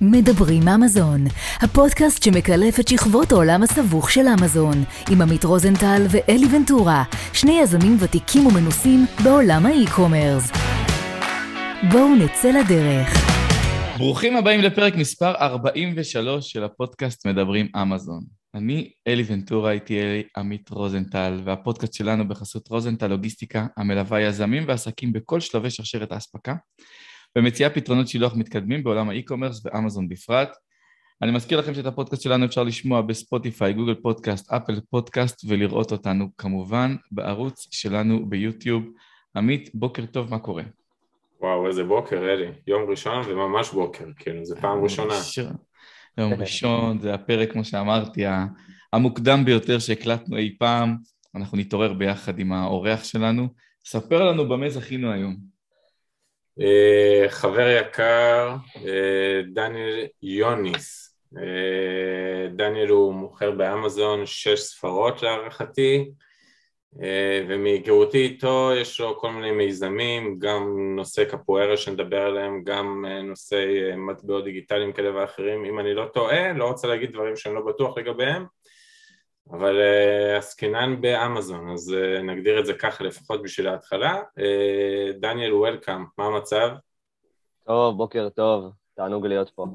מדברים אמזון, הפודקאסט שמקלף את שכבות העולם הסבוך של אמזון, עם עמית רוזנטל ואלי ונטורה, שני יזמים ותיקים ומנוסים בעולם האי-קומרס. בואו נצא לדרך. ברוכים הבאים לפרק מספר 43 של הפודקאסט מדברים אמזון. אני אלי ונטורה, איתי אלי עמית רוזנטל, והפודקאסט שלנו בחסות רוזנטל לוגיסטיקה, המלווה יזמים ועסקים בכל שלבי שרשרת האספקה. ומציעה פתרונות שילוח מתקדמים בעולם ה-e-commerce ואמזון בפרט. אני מזכיר לכם שאת הפודקאסט שלנו אפשר לשמוע בספוטיפיי, Google Podcasts, Apple Podcasts ולראות אותנו כמובן בערוץ שלנו ביוטיוב. עמית, בוקר טוב, מה קורה? וואו, איזה בוקר, אלי. יום ראשון וממש בוקר, כאילו, זו פעם ראשונה. יום ראשון, זה הפרק, כמו שאמרתי, המוקדם ביותר שהקלטנו אי פעם. אנחנו נתעורר ביחד עם האורח שלנו. ספר לנו במה זכינו היום. אה, חבר יקר, אה, דניאל יוניס. אה, דניאל הוא מוכר באמזון שש ספרות להערכתי, ומהיכרותי איתו יש לו כל מיני מיזמים, גם נושא קפוארה שנדבר עליהם, גם נושאי מטבעות דיגיטליים כאלה ואחרים. אם אני לא טועה, לא רוצה להגיד דברים שאני לא בטוח לגביהם, אבל uh, עסקינן באמזון, אז uh, נגדיר את זה ככה לפחות בשביל ההתחלה. Uh, דניאל, וולקאם, מה המצב? טוב, בוקר טוב, תענוג להיות פה.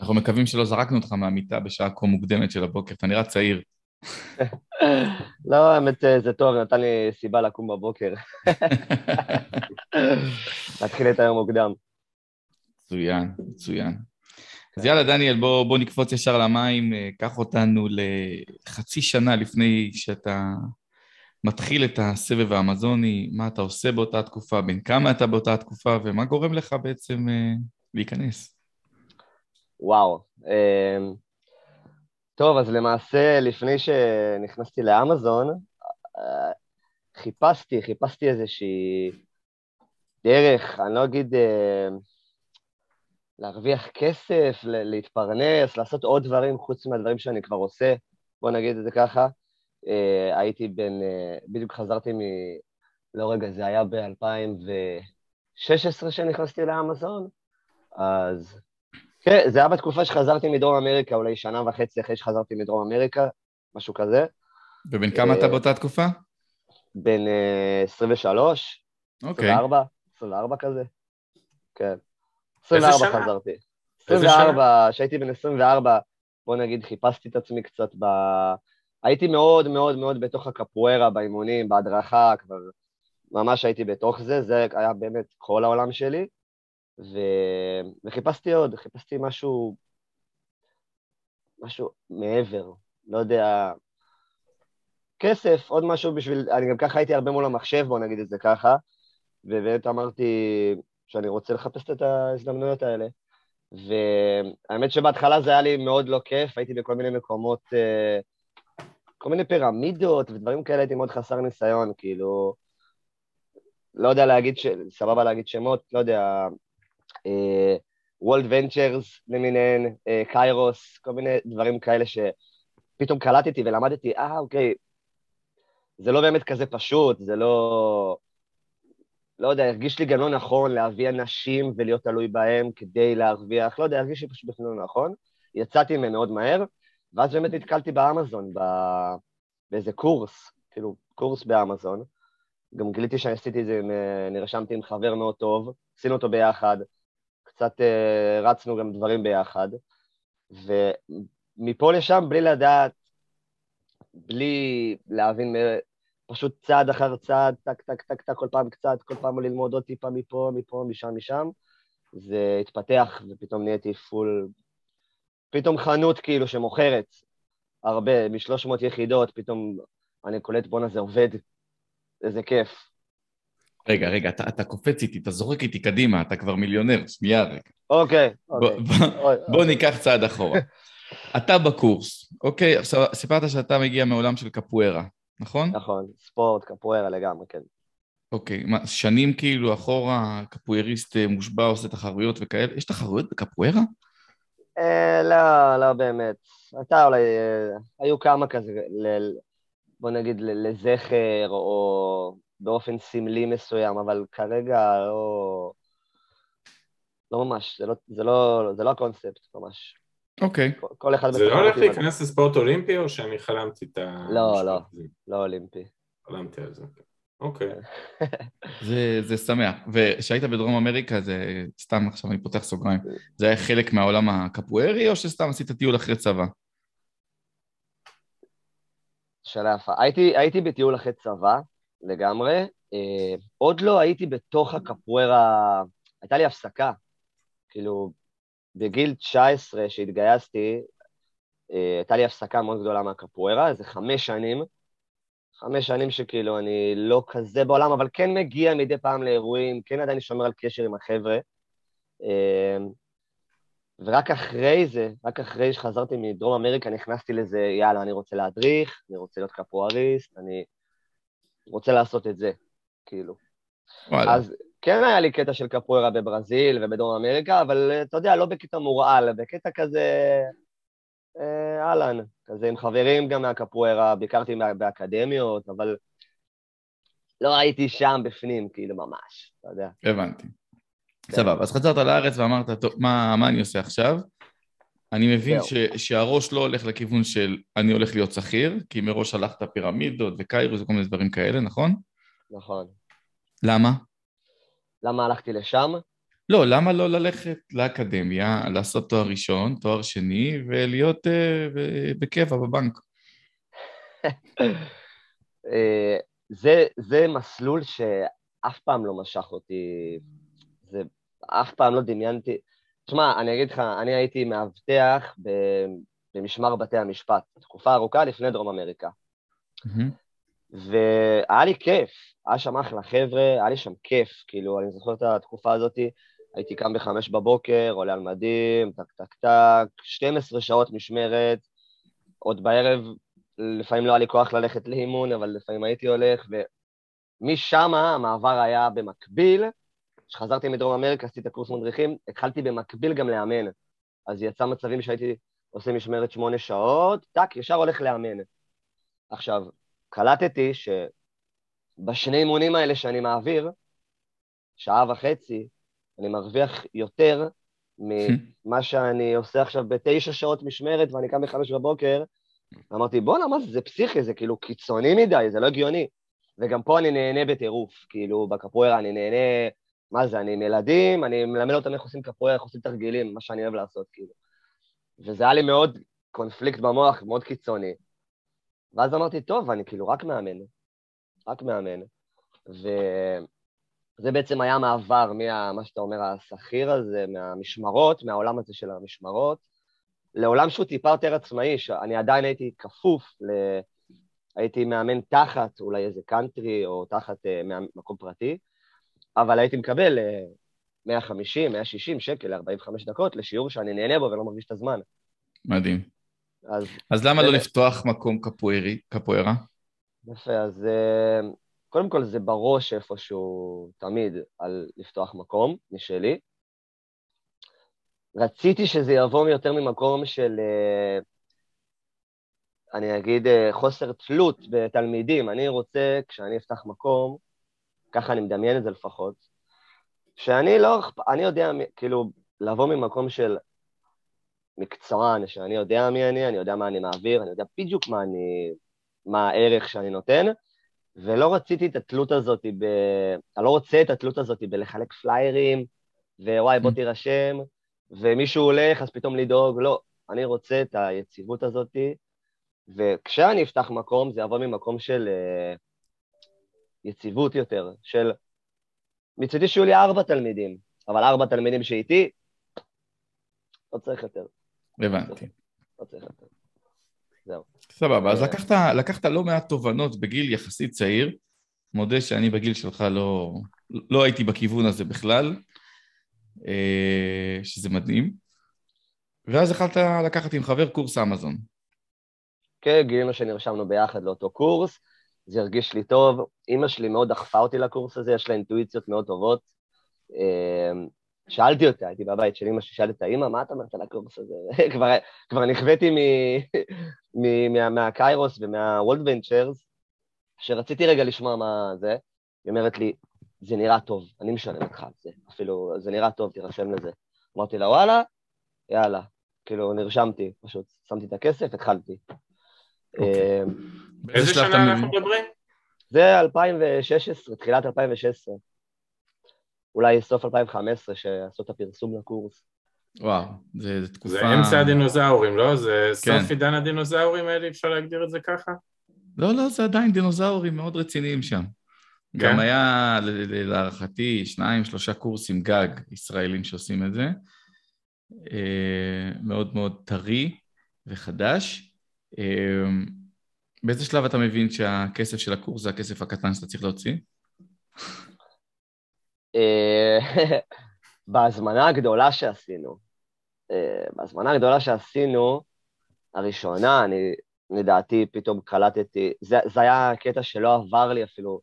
אנחנו מקווים שלא זרקנו אותך מהמיטה בשעה כה מוקדמת של הבוקר, אתה נראה צעיר. לא, האמת זה טוב, נתן לי סיבה לקום בבוקר. להתחיל את היום מוקדם. מצוין, מצוין. אז יאללה, דניאל, בוא, בוא נקפוץ ישר למים, אה, קח אותנו לחצי שנה לפני שאתה מתחיל את הסבב האמזוני, מה אתה עושה באותה תקופה, בין כמה אתה באותה תקופה, ומה גורם לך בעצם אה, להיכנס. וואו. אה, טוב, אז למעשה, לפני שנכנסתי לאמזון, חיפשתי, חיפשתי איזושהי דרך, אני לא אגיד... להרוויח כסף, להתפרנס, לעשות עוד דברים חוץ מהדברים שאני כבר עושה, בוא נגיד את זה ככה. Uh, הייתי בן, uh, בדיוק חזרתי מ... לא רגע, זה היה ב-2016 שנכנסתי לאמזון, אז כן, זה היה בתקופה שחזרתי מדרום אמריקה, אולי שנה וחצי אחרי שחזרתי מדרום אמריקה, משהו כזה. ובן כמה uh, אתה באותה תקופה? בן uh, 23, אוקיי. 24, 24 כזה, כן. 24 חזרתי. 24, כשהייתי בן 24, בוא נגיד, חיפשתי את עצמי קצת ב... הייתי מאוד מאוד מאוד בתוך הקפוארה, באימונים, בהדרכה, כבר ממש הייתי בתוך זה, זה היה באמת כל העולם שלי, ו... וחיפשתי עוד, חיפשתי משהו, משהו מעבר, לא יודע, כסף, עוד משהו בשביל, אני גם ככה הייתי הרבה מול המחשב, בוא נגיד את זה ככה, ובאמת אמרתי, שאני רוצה לחפש את ההזדמנויות האלה. והאמת שבהתחלה זה היה לי מאוד לא כיף, הייתי בכל מיני מקומות, אה, כל מיני פירמידות ודברים כאלה, הייתי מאוד חסר ניסיון, כאילו, לא יודע להגיד, ש... סבבה להגיד שמות, לא יודע, וולד uh, ונצ'רס למיניהן, קיירוס, uh, כל מיני דברים כאלה שפתאום קלטתי ולמדתי, אה, אוקיי, זה לא באמת כזה פשוט, זה לא... לא יודע, הרגיש לי גם לא נכון להביא אנשים ולהיות תלוי בהם כדי להרוויח, לא יודע, הרגיש לי פשוט לא נכון. יצאתי מהם מאוד מהר, ואז באמת נתקלתי באמזון, ב... באיזה קורס, כאילו, קורס באמזון. גם גיליתי שאני עשיתי את זה, נרשמתי עם חבר מאוד טוב, עשינו אותו ביחד, קצת uh, רצנו גם דברים ביחד, ומפה לשם, בלי לדעת, בלי להבין פשוט צעד אחר צעד, טק, טק, טק, טק, כל פעם קצת, כל פעם ללמוד עוד טיפה מפה, מפה, משם, משם. זה התפתח, ופתאום נהייתי full... פתאום חנות כאילו שמוכרת הרבה, מ-300 יחידות, פתאום אני קולט, בואנה, זה עובד, איזה כיף. רגע, רגע, אתה, אתה קופץ איתי, אתה זורק איתי קדימה, אתה כבר מיליונר, שנייה רגע. אוקיי, אוקיי. בוא ניקח צעד אחורה. אתה בקורס, אוקיי? עכשיו, סיפרת שאתה מגיע מעולם של קפוארה. נכון? נכון, ספורט, קפוארה לגמרי, כן. אוקיי, מה, שנים כאילו אחורה, קפואריסט אה, מושבע עושה תחרויות וכאלה? יש תחרויות בקפוארה? אה, לא, לא באמת. אתה אולי, אה, היו כמה כזה, ל, בוא נגיד לזכר, או באופן סמלי מסוים, אבל כרגע לא... לא ממש, זה לא, זה לא, זה לא הקונספט, ממש. אוקיי. כל, אחד... זה לא הולך. להיכנס לספורט אולימפי או שאני חלמתי את ה... לא, לא. לא אולימפי. חלמתי על זה. אוקיי. זה, זה שמח. וכשהיית בדרום אמריקה, זה סתם עכשיו אני פותח סוגריים, זה היה חלק מהעולם הקפוארי, או שסתם עשית טיול אחרי צבא? שאלה יפה. הייתי, הייתי בטיול אחרי צבא, לגמרי. אה, עוד לא הייתי בתוך הקפוארה, הייתה לי הפסקה. כאילו, בגיל 19 שהתגייסתי, אה, הייתה לי הפסקה מאוד גדולה מהקפוארה, איזה חמש שנים. חמש שנים שכאילו אני לא כזה בעולם, אבל כן מגיע מדי פעם לאירועים, כן עדיין שומר על קשר עם החבר'ה. אה, ורק אחרי זה, רק אחרי שחזרתי מדרום אמריקה, נכנסתי לזה, יאללה, אני רוצה להדריך, אני רוצה להיות קפואריסט, אני רוצה לעשות את זה, כאילו. וואלה. אז כן היה לי קטע של קפוארה בברזיל ובדרום אמריקה, אבל אה, אתה יודע, לא בקטע מורעל, בקטע כזה, אה, אהלן, כזה עם חברים גם מהקפוארה, ביקרתי באקדמיות, אבל לא הייתי שם בפנים, כאילו, ממש, אתה יודע. הבנתי. כן. סבבה, אז חזרת לארץ ואמרת, טוב, מה, מה אני עושה עכשיו? אני מבין. ש, שהראש לא הולך לכיוון של אני הולך להיות שכיר, כי מראש הלכת פירמידות וקיירוס וכל מיני דברים כאלה, נכון? נכון. למה? למה הלכתי לשם? לא, למה לא ללכת לאקדמיה, לעשות תואר ראשון, תואר שני, ולהיות uh, בקבע בבנק? אה, זה, זה מסלול שאף פעם לא משך אותי, זה אף פעם לא דמיינתי. תשמע, אני אגיד לך, אני הייתי מאבטח במשמר בתי המשפט, תקופה ארוכה לפני דרום אמריקה. מהמם. והיה לי כיף, היה שם אחלה חבר'ה, היה לי שם כיף, כאילו, אני זוכר את התקופה הזאת, הייתי קם בחמש בבוקר, עולה על מדים, טק טק טק, 12 שעות משמרת, עוד בערב, לפעמים לא היה לי כוח ללכת לאימון, אבל לפעמים הייתי הולך, ומשם המעבר היה במקביל, כשחזרתי מדרום אמריקה, עשיתי את הקורס מדריכים, התחלתי במקביל גם לאמן. אז יצא מצבים שהייתי עושה משמרת שמונה שעות, טאק, ישר הולך לאמן. עכשיו, קלטתי שבשני אימונים האלה שאני מעביר, שעה וחצי, אני מרוויח יותר ממה שאני עושה עכשיו בתשע שעות משמרת ואני קם בחמש בבוקר. אמרתי, בואנה, מה זה, זה פסיכי, זה כאילו קיצוני מדי, זה לא הגיוני. וגם פה אני נהנה בטירוף, כאילו, בקפוארה אני נהנה, מה זה, אני עם ילדים, אני מלמד אותם איך עושים קפוארה, איך עושים תרגילים, מה שאני אוהב לעשות, כאילו. וזה היה לי מאוד קונפליקט במוח, מאוד קיצוני. ואז אמרתי, טוב, אני כאילו רק מאמן, רק מאמן. וזה בעצם היה מעבר מה, שאתה אומר, השכיר הזה, מהמשמרות, מהעולם הזה של המשמרות, לעולם שהוא טיפה יותר עצמאי, שאני עדיין הייתי כפוף ל... הייתי מאמן תחת אולי איזה קאנטרי או תחת uh, מקום פרטי, אבל הייתי מקבל uh, 150, 160 שקל ל-45 דקות לשיעור שאני נהנה בו ולא מרגיש את הזמן. מדהים. אז, אז למה זה- לא לפתוח מקום קפוארי, קפוארה? יפה, אז uh, קודם כל זה בראש איפשהו תמיד על לפתוח מקום משלי. רציתי שזה יבוא יותר ממקום של, uh, אני אגיד, uh, חוסר תלות בתלמידים. אני רוצה, כשאני אפתח מקום, ככה אני מדמיין את זה לפחות, שאני לא, אני יודע, כאילו, לבוא ממקום של מקצוען, שאני יודע מי אני, אני יודע מה אני מעביר, אני יודע בדיוק מה אני, מה הערך שאני נותן, ולא רציתי את התלות הזאת ב... אני לא רוצה את התלות הזאת בלחלק פליירים, ווואי, בוא תירשם, ומישהו הולך, אז פתאום לדאוג, לא. אני רוצה את היציבות הזאת, וכשאני אפתח מקום, זה יבוא ממקום של אה, יציבות יותר, של... מצידי שיהיו לי ארבע תלמידים, אבל ארבע תלמידים שאיתי, לא צריך יותר, הבנתי. זהו. סבבה, אז אה. לקחת, לקחת לא מעט תובנות בגיל יחסית צעיר. מודה שאני בגיל שלך לא, לא הייתי בכיוון הזה בכלל, אה, שזה מדהים. ואז החלטת לקחת עם חבר קורס אמזון. כן, גילינו שנרשמנו ביחד לאותו קורס, זה הרגיש לי טוב. אימא שלי מאוד דחפה אותי לקורס הזה, יש לה אינטואיציות מאוד טובות. שאלתי אותה, הייתי בבית של אימא שלי, שאלתי אותה, אימא, מה את אומרת על הקורס הזה? כבר, כבר נכוויתי מ- מ- מה- מהקיירוס ומהוולד ונצ'רס, שרציתי רגע לשמוע מה זה. היא אומרת לי, זה נראה טוב, אני משלם אותך על זה, אפילו, זה נראה טוב, תירשם לזה. אמרתי לה, וואלה, יאללה. כאילו, נרשמתי, פשוט שמתי את הכסף, התחלתי. אוקיי. אה, באיזה אתה שנה? אנחנו מדברים? זה 2016, תחילת 2016. אולי סוף 2015, שעשו את הפרסום לקורס. וואו, זה זה תקופה... זה אמצע הדינוזאורים, לא? זה כן. סוף עידן הדינוזאורים האלה, אפשר להגדיר את זה ככה? לא, לא, זה עדיין דינוזאורים מאוד רציניים שם. גם כן? היה, ל- ל- להערכתי, שניים, שלושה קורסים גג ישראלים שעושים את זה. אה, מאוד מאוד טרי וחדש. אה, באיזה שלב אתה מבין שהכסף של הקורס זה הכסף הקטן שאתה צריך להוציא? אה, בהזמנה הגדולה שעשינו, אה, בהזמנה הגדולה שעשינו, הראשונה, אני לדעתי פתאום קלטתי, זה, זה היה קטע שלא עבר לי אפילו,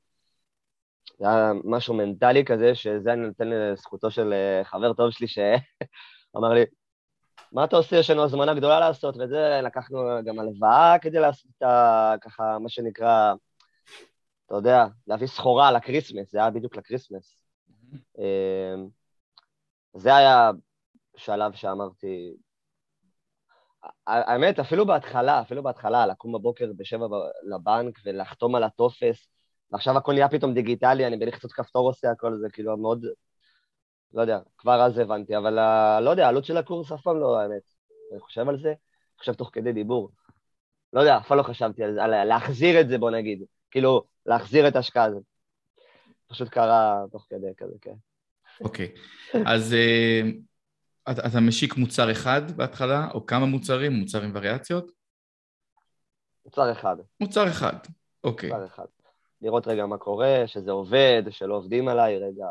זה היה משהו מנטלי כזה, שזה אני נותן לזכותו של אה, חבר טוב שלי שאמר לי, מה אתה עושה? יש לנו הזמנה גדולה לעשות, וזה, לקחנו גם הלוואה כדי לעשות את ה... ככה, מה שנקרא, אתה יודע, להביא סחורה לקריסמס, זה היה בדיוק לקריסמס. אמ, זה היה שלב שאמרתי, האמת, אפילו בהתחלה, אפילו בהתחלה, לקום בבוקר בשבע לבנק ולחתום על הטופס, ועכשיו הכל נהיה פתאום דיגיטלי, אני בלחיצות כפתור עושה הכל, זה כאילו מאוד, לא יודע, כבר אז הבנתי, אבל ה- לא יודע, העלות של הקורס אף פעם לא, האמת. אני חושב על זה, אני חושב תוך כדי דיבור. לא יודע, אף פעם לא חשבתי על זה, על להחזיר את זה, בוא נגיד. כאילו, להחזיר את ההשקעה הזאת. פשוט קרה תוך כדי כזה, כן. אוקיי. אז אה, אתה, משיק מוצר אחד בהתחלה, או כמה מוצרים, מוצר עם וריאציות? מוצר אחד, מוצר אחד, אוקיי. מוצר אחד. לראות רגע מה קורה, שזה עובד, שלא עובדים עליי, רגע.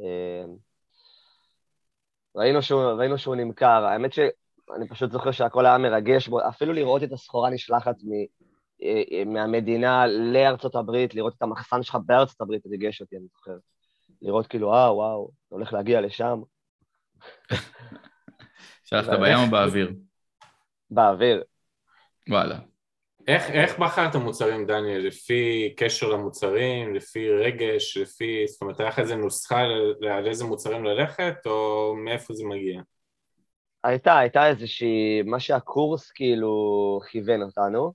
אה, ראינו שהוא, ראינו שהוא נמכר, האמת שאני פשוט זוכר שהכל היה מרגש בו, אפילו לראות את הסחורה נשלחת מהמדינה לארצות הברית, לראות את המחסן שלך בארצות הברית, זה ריגש אותי, אני זוכר. לראות כאילו, אה, וואו, אתה הולך להגיע לשם, שלחת בים או באוויר? באוויר. וואלה. איך, איך בחרת מוצרים, דניאל? לפי קשר למוצרים, לפי רגש, לפי... זאת אומרת, היה לך איזה נוסחה על, על איזה מוצרים ללכת, או מאיפה זה מגיע? הייתה, הייתה איזושהי, מה שהקורס כאילו כיוון אותנו.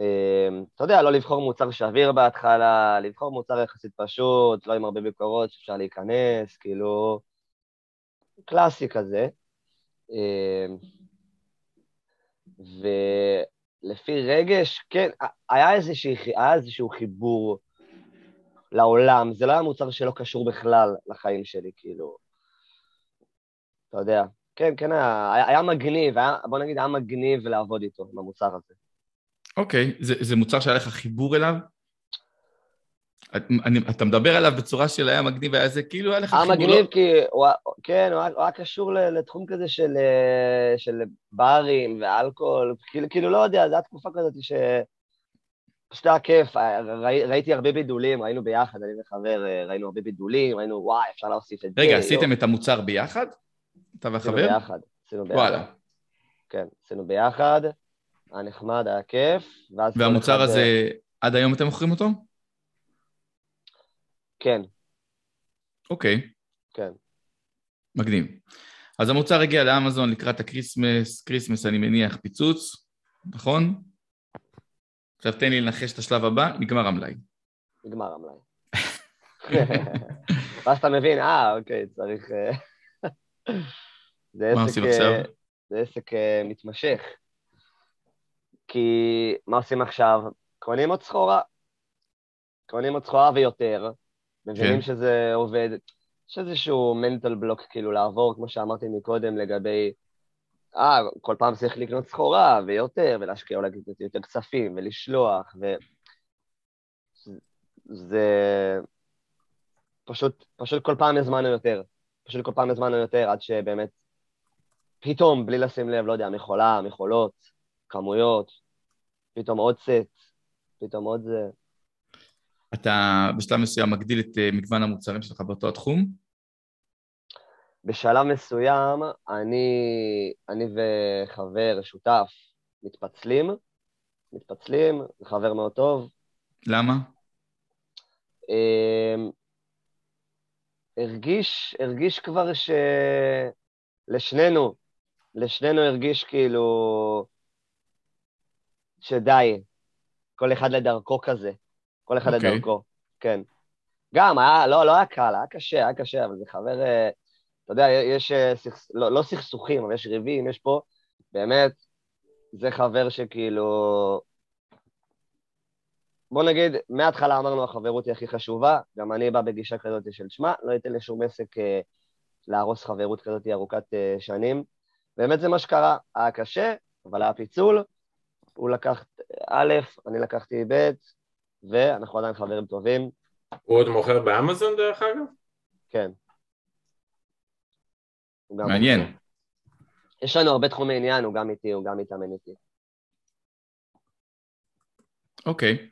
אמ, אתה יודע, לא לבחור מוצר שביר בהתחלה, לבחור מוצר יחסית פשוט, לא עם הרבה ביקורות שאפשר להיכנס, כאילו, קלאסי כזה. אמ, ולפי רגש, כן, היה, איזושהי, היה איזשהו חיבור לעולם, זה לא היה מוצר שלא קשור בכלל לחיים שלי, כאילו, אתה יודע. כן, כן, היה, היה, מגניב, היה, בוא נגיד, היה מגניב לעבוד איתו, עם המוצר הזה. אוקיי, זה, זה מוצר שהיה לך חיבור אליו? את- אני, אתה מדבר עליו בצורה של היה מגניב, היה זה כאילו היה לך היה חיבור... מגניב כי, הוא, כן, הוא היה, הוא היה קשור לתחום כזה של, אה, של ברים ואלכוהול, כאילו, כאילו, לא יודע, זו הייתה תקופה כזאת ש... פשוט היה כיף, אה, ראי, ראיתי הרבה בידולים, ראינו ביחד, אני וחבר, אה, ראינו הרבה בידולים, ראינו, וואי, אפשר להוסיף את זה. רגע. עשיתם את המוצר ביחד? אתה עשינו והחבר? ביחד, עשינו ביחד. וואלה. כן, עשינו ביחד, היה נחמד, היה כיף, והמוצר הזה, אה, עד היום אתם מוכרים אותו? כן, אוקיי, כן. מגניב. אז המוצר הגיע לאמזון לקראת הקריסמס, קריסמס אני מניח פיצוץ, נכון? עכשיו תן לי לנחש את השלב הבא, נגמר המלאי. נגמר המלאי. ואז אתה מבין, אה, אוקיי, צריך... אה, זה מה עסק, עושים אה, עכשיו? זה עסק אה, מתמשך. כי מה עושים עכשיו? קונים עוד סחורה. קונים עוד סחורה ויותר, מבינים כן. שזה עובד. יש איזשהו מנטל בלוק כאילו לעבור, כמו שאמרתי מקודם, לגבי... אה, כל פעם צריך לקנות סחורה ויותר, ולהשקיע אולי יותר כספים, ולשלוח, ו... זה פשוט, פשוט כל פעם הזמנו יותר. פשוט כל פעם הזמנו יותר, עד שבאמת, פתאום, בלי לשים לב, לא יודע, מכולה, מכולות, כמויות, פתאום עוד סט, פתאום עוד זה. אתה בשלב מסוים מגדיל את אה, מגוון המוצרים שלך באותו התחום? בשלב מסוים, אני, אני וחבר, שותף, מתפצלים, מתפצלים, חבר מאוד טוב. למה? אמ, הרגיש, הרגיש כבר שלשנינו, לשנינו הרגיש כאילו שדי, כל אחד לדרכו כזה, כל אחד okay. אוקיי. לדרכו, כן. גם, היה, לא, לא היה קל, היה קשה, היה קשה, אבל זה חבר, אה, אתה יודע, יש, אה, סכס, לא, לא סכסוכים, אבל יש ריבים, יש פה, באמת, זה חבר שכאילו... בוא נגיד, מההתחלה אמרנו החברות היא הכי חשובה, גם אני בא בגישה כזאת של שמע, לא אתן לשום עסק אה, להרוס חברות כזאת ארוכת אה, שנים. באמת זה מה שקרה, היה קשה, אבל היה פיצול, הוא לקח א', אני לקחתי ב', ואנחנו עדיין חברים טובים. הוא עוד מוכר באמזון דרך אגב? כן. מעניין. מוכר. יש לנו הרבה תחומי עניין, הוא גם איתי, הוא גם מתאמן איתי. אוקיי.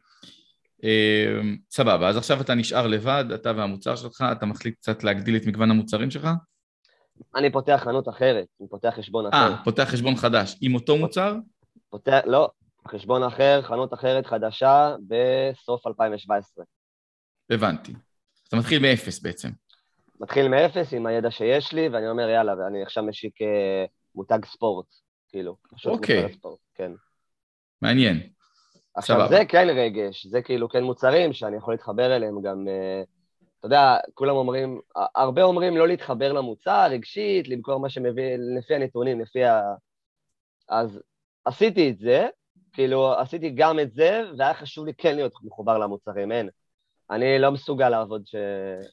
אה, סבבה, אז עכשיו אתה נשאר לבד, אתה והמוצר שלך, אתה מחליט קצת להגדיל את מגוון המוצרים שלך? אני פותח חנות אחרת, אני פותח חשבון אחר. אה, פותח חשבון חדש עם אותו מוצר? פותח, לא, חשבון אחר, חנות אחרת חדשה בסוף 2017. הבנתי. אתה מתחיל מאפס בעצם. מתחיל מאפס עם הידע שיש לי, ואני אומר, יאללה, ואני עכשיו משיק אה, מותג ספורט, כאילו. אוקיי. ספורט, כן. מעניין. עכשיו, סבבה. זה כן רגש, זה כאילו כן מוצרים שאני יכול להתחבר אליהם גם, אה, אתה יודע, כולם אומרים, הרבה אומרים לא להתחבר למוצר רגשית, למכור מה שמביא, לפי הנתונים, לפי ה... אז עשיתי את זה, כאילו, עשיתי גם את זה, והיה חשוב לי כן להיות מחובר למוצרים, אין. אני לא מסוגל לעבוד ש...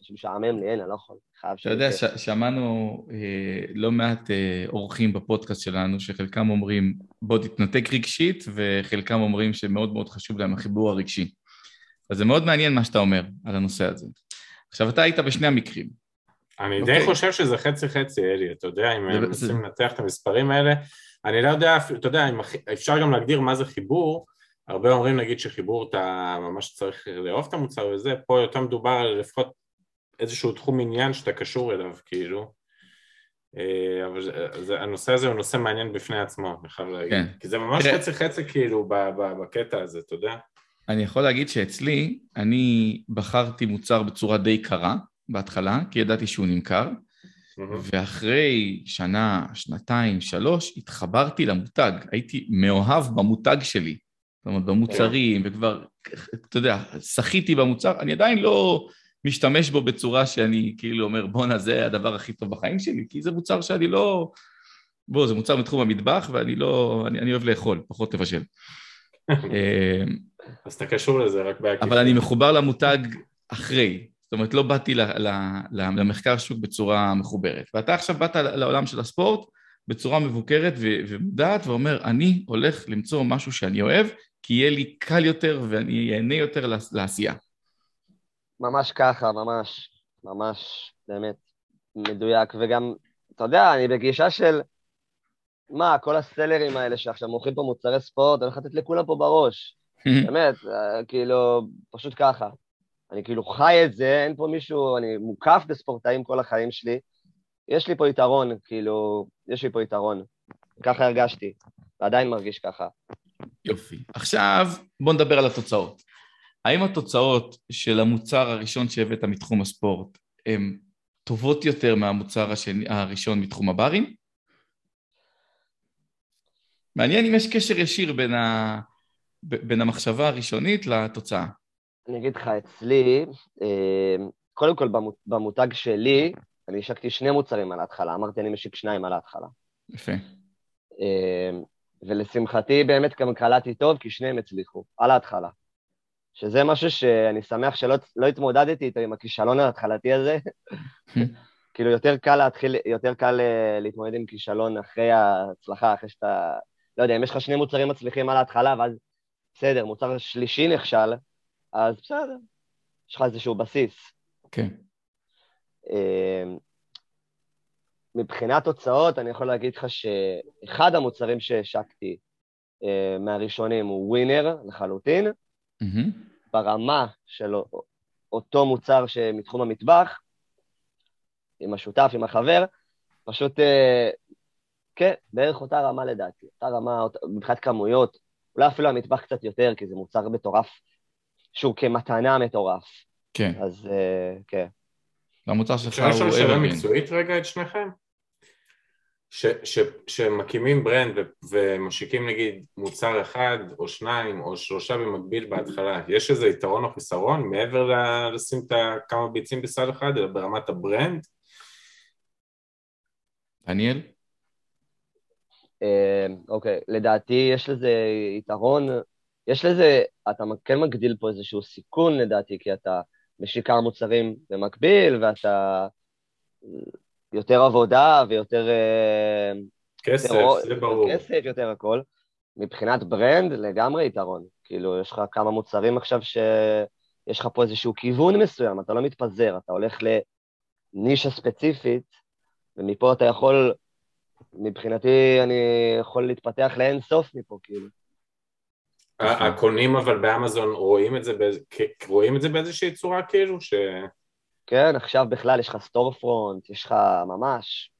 שמשעמם לי, אין, אני לא יכול. חייב אתה יודע, ש- שמענו אה, לא מעט אה, אורחים בפודקאסט שלנו, שחלקם אומרים בוא תתנתק רגשית, וחלקם אומרים שמאוד מאוד חשוב להם החיבור הרגשי. אז זה מאוד מעניין מה שאתה אומר על הנושא הזה. עכשיו, אתה היית בשני המקרים. אני אוקיי. די חושב שזה חצי חצי, אלי, אתה יודע, אם מנסים לנתח את המספרים האלה, אני לא יודע, אתה יודע, אפשר גם להגדיר מה זה חיבור, הרבה אומרים נגיד שחיבור אתה ממש צריך לאהוב את המוצר וזה, פה יותר מדובר על לפחות איזשהו תחום עניין שאתה קשור אליו, כאילו. אה, אבל זה, הנושא הזה הוא נושא מעניין בפני עצמו, אני חייב להגיד. כן. כי זה ממש חצי חצי כאילו ב- ב- בקטע הזה, אתה יודע? אני יכול להגיד שאצלי, אני בחרתי מוצר בצורה די קרה בהתחלה, כי ידעתי שהוא נמכר, ואחרי שנה, שנתיים, שלוש, התחברתי למותג. הייתי מאוהב במותג שלי. זאת אומרת, במוצרים, וכבר, אתה יודע, שחיתי במוצר, אני עדיין לא משתמש בו בצורה שאני כאילו אומר, בואנה, זה הדבר הכי טוב בחיים שלי, כי זה מוצר שאני לא... בוא, זה מוצר מתחום המטבח, ואני לא... אני, אני אוהב לאכול, פחות לבשל. אה, אז אתה קשור לזה רק בעקיפין. אבל אני מחובר למותג אחרי. זאת אומרת, לא באתי ל- ל- ל- למחקר שוק בצורה מחוברת. ואתה עכשיו באת לעולם של הספורט בצורה מבוקרת ומודעת, ואומר, אני הולך למצוא משהו שאני אוהב, כי יהיה לי קל יותר ואני אהנה יותר לעש- לעשייה. ממש ככה, ממש, ממש, באמת, מדויק. וגם, אתה יודע, אני בגישה של, מה, כל הסלרים האלה שעכשיו מוכרים פה מוצרי ספורט, אני הולך לתת לכולם פה בראש. באמת, אה, כאילו, פשוט ככה. אני כאילו חי את זה, אין פה מישהו, אני מוקף בספורטאים כל החיים שלי. יש לי פה יתרון, כאילו, יש לי פה יתרון. ככה הרגשתי, ועדיין מרגיש ככה. יופי. עכשיו בוא נדבר על התוצאות. האם התוצאות של המוצר הראשון שהבאת מתחום הספורט הן טובות יותר מהמוצר השני, הראשון מתחום הברים? מעניין אם יש קשר ישיר בין, ה... בין המחשבה הראשונית לתוצאה. אני אגיד לך, אצלי, אה, קודם כל במו- במותג שלי, אני השקתי שני מוצרים על ההתחלה, אמרתי אני משיק שניים על ההתחלה. יפה. אה, ולשמחתי באמת גם קלטתי טוב, כי שניהם הצליחו, על ההתחלה. שזה משהו שאני שמח שלא לא התמודדתי איתו עם הכישלון ההתחלתי הזה. כאילו יותר קל להתחיל, יותר קל אה, להתמודד עם כישלון אחרי ההצלחה, אחרי שאתה, לא יודע, אם יש לך שני מוצרים מצליחים על ההתחלה, ואז בסדר, מוצר שלישי נכשל, אז בסדר, יש לך איזשהו בסיס. כן. אה, מבחינת תוצאות, אני יכול להגיד לך שאחד המוצרים שהשקתי אה, מהראשונים הוא ווינר לחלוטין, מהמם. ברמה של אותו מוצר שמתחום המטבח, עם השותף, עם החבר, פשוט, אה, כן, בערך אותה רמה לדעתי, אותה רמה, מבחינת כמויות, אולי אפילו המטבח קצת יותר, כי זה מוצר מטורף, שהוא כמתנה מטורף. כן. אז אה, כן. והמוצר שלך אפשר הוא לשאול שאלה. מקצועית רגע את שניכם? ש- ש- שמקימים ברנד ו- ומשיקים נגיד מוצר אחד או שניים או שלושה במקביל בהתחלה, יש איזה יתרון או חיסרון מעבר ל- לשים את כמה ביצים בסל אחד, אלא ברמת ה brand? דניאל? אה, אוקיי, לדעתי יש לזה יתרון, יש לזה, אתה כן מגדיל פה איזשהו סיכון לדעתי, כי אתה משיק כמה מוצרים במקביל, ואתה יותר עבודה ויותר אה, כסף, יותר- זה ברור. כסף, יותר הכל. מבחינת brand, לגמרי יתרון. כאילו, יש לך כמה מוצרים עכשיו שיש לך פה איזשהו כיוון מסוים, אתה לא מתפזר, אתה הולך לנישה ספציפית, ומפה אתה יכול, מבחינתי, אני יכול להתפתח לאין סוף מפה, כאילו. ה- הקונים אבל באמזון רואים את זה, באיז- רואים את זה באיזושהי צורה כאילו, ש... כן, עכשיו בכלל יש לך סטור פרונט, יש לך ממש...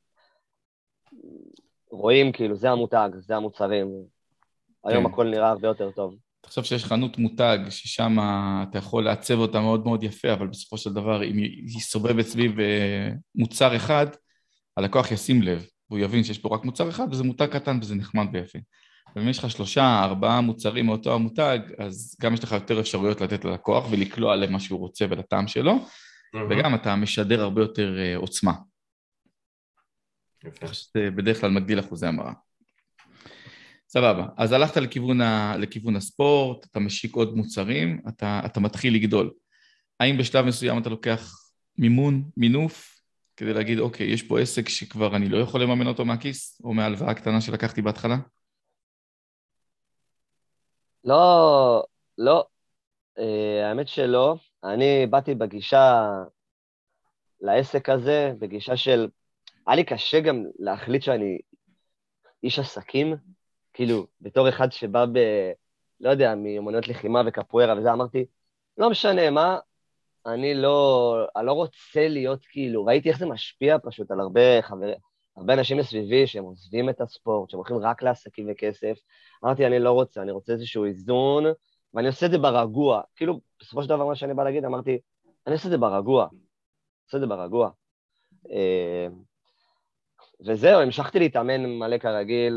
רואים, כאילו, זה המותג, זה המוצרים. היום כן. הכל נראה הרבה יותר טוב. תחשוב שיש חנות מותג ששם אתה יכול לעצב אותה מאוד מאוד יפה, אבל בסופו של דבר אם היא סובבת סביב אה, מוצר אחד, הלקוח ישים לב, והוא יבין שיש פה רק מוצר אחד וזה מותג קטן וזה נחמד ויפה. ואם יש לך שלושה, ארבעה מוצרים מאותו המותג, אז גם יש לך יותר אפשרויות לתת ללקוח ולקלוע למה שהוא רוצה ולטעם שלו, וגם אתה משדר הרבה יותר אה, עוצמה. יפה. שזה בדרך כלל מגדיל אחוזי המרה. סבבה, אז הלכת לכיוון, ה, לכיוון הספורט, אתה משיק עוד מוצרים, אתה, אתה מתחיל לגדול. האם בשלב מסוים אתה לוקח מימון, מינוף, כדי להגיד, אוקיי, יש פה עסק שכבר אני לא יכול לממן אותו מהכיס, או מההלוואה הקטנה שלקחתי בהתחלה? לא, לא. אה, האמת שלא. אני באתי בגישה לעסק הזה, בגישה של... היה לי קשה גם להחליט שאני איש עסקים, כאילו, בתור אחד שבא ב... לא יודע, מיומנויות לחימה וקפוארה וזה, אמרתי, לא משנה מה, אני לא, אני לא רוצה להיות כאילו, ראיתי איך זה משפיע פשוט על הרבה חברים, הרבה אנשים מסביבי שהם עוזבים את הספורט, שהם הולכים רק לעסקים וכסף. אמרתי, אני לא רוצה, אני רוצה איזשהו איזון, ואני עושה את זה ברגוע. כאילו, בסופו של דבר, מה שאני בא להגיד, אמרתי, אני עושה את זה ברגוע. עושה את זה ברגוע. אה, וזהו, המשכתי להתאמן מלא כרגיל,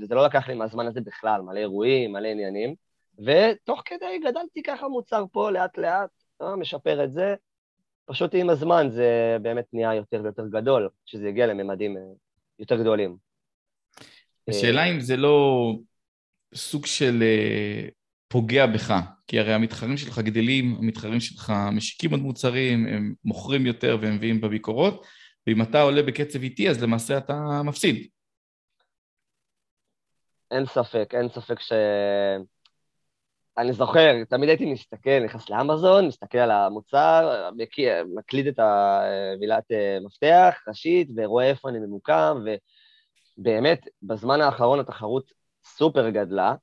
וזה לא לקח לי מהזמן הזה בכלל, מלא אירועים, מלא עניינים. ותוך כדי גדלתי ככה מוצר פה לאט-לאט, אה, משפר את זה. פשוט עם הזמן זה באמת נהיה יותר ויותר גדול, שזה הגיע לממדים אה, יותר גדולים. השאלה אם זה לא סוג של אה, פוגע בך, כי הרי המתחרים שלך גדלים, המתחרים שלך משיקים עוד מוצרים, הם מוכרים יותר והם מביאים בביקורות, ואם אתה עולה בקצב איטי אז למעשה אתה מפסיד. אין ספק, אין ספק ש... אני זוכר, תמיד הייתי מסתכל, נכנס לאמזון, מסתכל על המוצר, מקליד את המילת אה, מפתח ראשית, ורואה איפה אני ממוקם, ובאמת, בזמן האחרון התחרות סופר גדלה,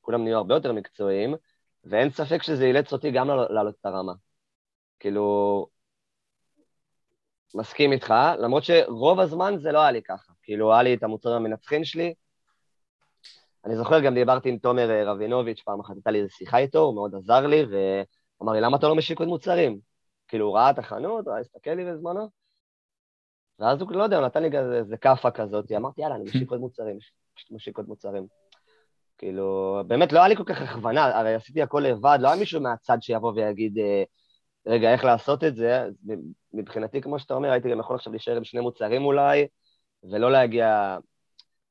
כולם נהיו הרבה יותר מקצועיים, ואין ספק שזה אילץ אותי גם לעלות את הרמה. כאילו, מסכים איתך, למרות שרוב הזמן זה לא היה לי ככה. כאילו, היה לי את המוצרים המנצחים שלי, אני זוכר, גם דיברתי עם תומר אה, רבינוביץ', פעם אחת הייתה לי איזו שיחה איתו, הוא מאוד עזר לי, ואמר לי, למה אתה לא משיק עוד מוצרים? כאילו, הוא ראה את החנות, ראה, הסתכל לי בזמנו, ואז הוא, לא יודע, הוא נתן לי איזה כאפה כזאת, אמרתי, יאללה, אני משיק עוד מוצרים, פשוט משיק עוד מוצרים. כאילו, באמת לא היה לי כל כך הכוונה, הרי עשיתי הכל לבד, לא היה מישהו מהצד שיבוא ויגיד, אה, רגע, איך לעשות את זה? מבחינתי, כמו שאתה אומר, הייתי גם יכול עכשיו להישאר עם שני מוצרים אולי, ולא להגיע...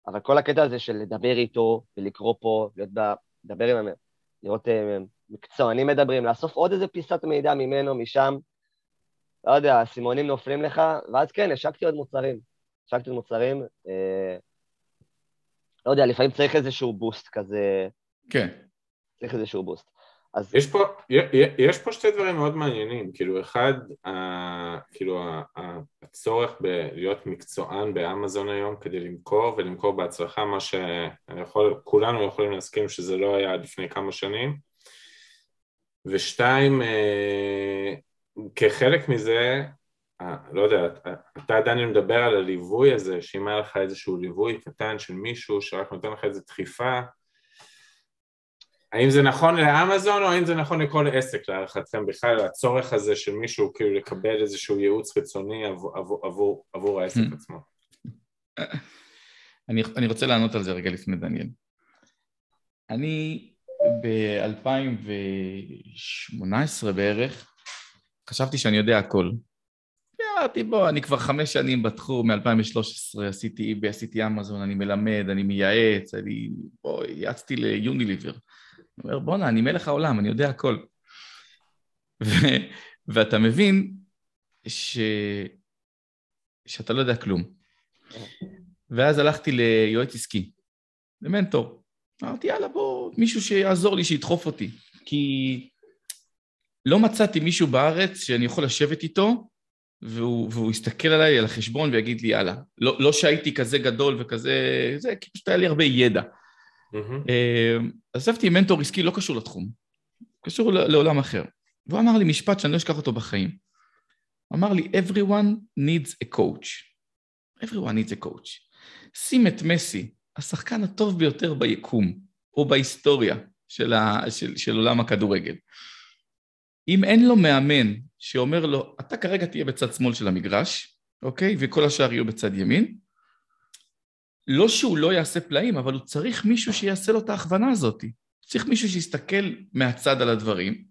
אבל כל הקטע הזה של לדבר איתו ולקרוא פה, להיות ב... לדבר עם... לראות אה, מקצוענים מדברים, לאסוף עוד איזה פיסת מידע ממנו, משם, לא יודע, האסימונים נופלים לך, ואז כן, השקתי עוד מוצרים. השקתי עוד מוצרים, אה, לא יודע, לפעמים צריך איזשהו בוסט כזה, כן. צריך איזשהו בוסט. אז יש פה, יש פה שתי דברים מאוד מעניינים, כאילו אחד, ה, כאילו ה, ה, הצורך בלהיות מקצוען באמזון היום כדי למכור ולמכור בהצלחה, מה שאני יכול, כולנו יכולים להסכים שזה לא היה לפני כמה שנים, ושתיים, אה, כחלק מזה, אה, לא יודע, אתה עדיין מדבר על הליווי הזה, שאם היה לך איזשהו ליווי קטן של מישהו שרק נותן לך איזו דחיפה, האם זה נכון לאמזון או האם זה נכון לכל עסק להערכתכם בכלל, הצורך הזה של מישהו כאילו לקבל איזשהו ייעוץ חיצוני עבור, עבור, עבור, עבור העסק Hmm. עצמו? אני, אני רוצה לענות על זה רגע לפני דניאל. אני ב-2018 בערך, חשבתי שאני יודע הכל. אמרתי, בוא, אני כבר חמש שנים בתחום, מ-2013 עשיתי עשיתי אמזון, אני מלמד, אני מייעץ, אני... בוא, יעצתי ליוניליבר. אני אומר, בואנה, אני מלך העולם, אני יודע הכל. ו... ואתה מבין ש... שאתה לא יודע כלום. ואז הלכתי ליועץ עסקי, למנטור. אמרתי, יאללה, בוא, מישהו שיעזור לי, שידחוף אותי. כי לא מצאתי מישהו בארץ שאני יכול לשבת איתו, והוא, והוא יסתכל עליי, על החשבון, ויגיד לי, יאללה. לא, לא שהייתי כזה גדול וכזה... זה, כי פשוט היה לי הרבה ידע. מהמם. אה, מנטור עסקי, לא קשור לתחום, קשור לעולם אחר. והוא אמר לי משפט שאני לא אשכח אותו בחיים. אמר לי, everyone needs a coach. everyone needs a coach. שים את מסי, השחקן הטוב ביותר ביקום, או בהיסטוריה של, ה, של, של עולם הכדורגל. אם אין לו מאמן שאומר לו, אתה כרגע תהיה בצד שמאל של המגרש, אוקיי? וכל השאר יהיו בצד ימין, לא שהוא לא יעשה פלאים, אבל הוא צריך מישהו שיעשה לו את ההכוונה הזאת. צריך מישהו שיסתכל מהצד על הדברים,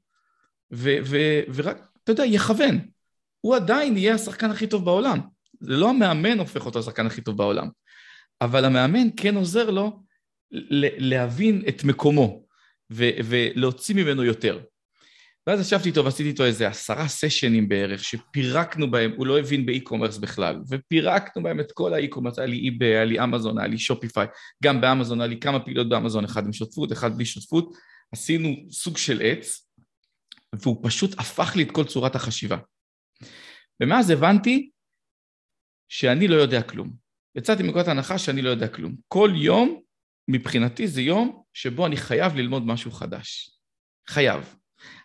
ו- ו- ורק, אתה יודע, יכוון. הוא עדיין יהיה השחקן הכי טוב בעולם. זה לא המאמן הופך אותו לשחקן הכי טוב בעולם, אבל המאמן כן עוזר לו להבין את מקומו ו- ולהוציא ממנו יותר. ואז ישבתי איתו ועשיתי איתו איזה עשרה סשנים בערך, שפירקנו בהם, הוא לא הבין ב-e-commerce בכלל, ופירקנו בהם את כל ה-e-commerce, היה לי eBay, היה לי אמזון, היה לי Shopify, גם באמזון, היה לי כמה פעילות באמזון, אחד עם שותפות, אחד בלי שותפות, עשינו סוג של עץ, והוא פשוט הפך לי את כל צורת החשיבה. ומאז הבנתי שאני לא יודע כלום. יצאתי מנקודת ההנחה שאני לא יודע כלום. כל יום, מבחינתי זה יום שבו אני חייב ללמוד משהו חדש. חייב.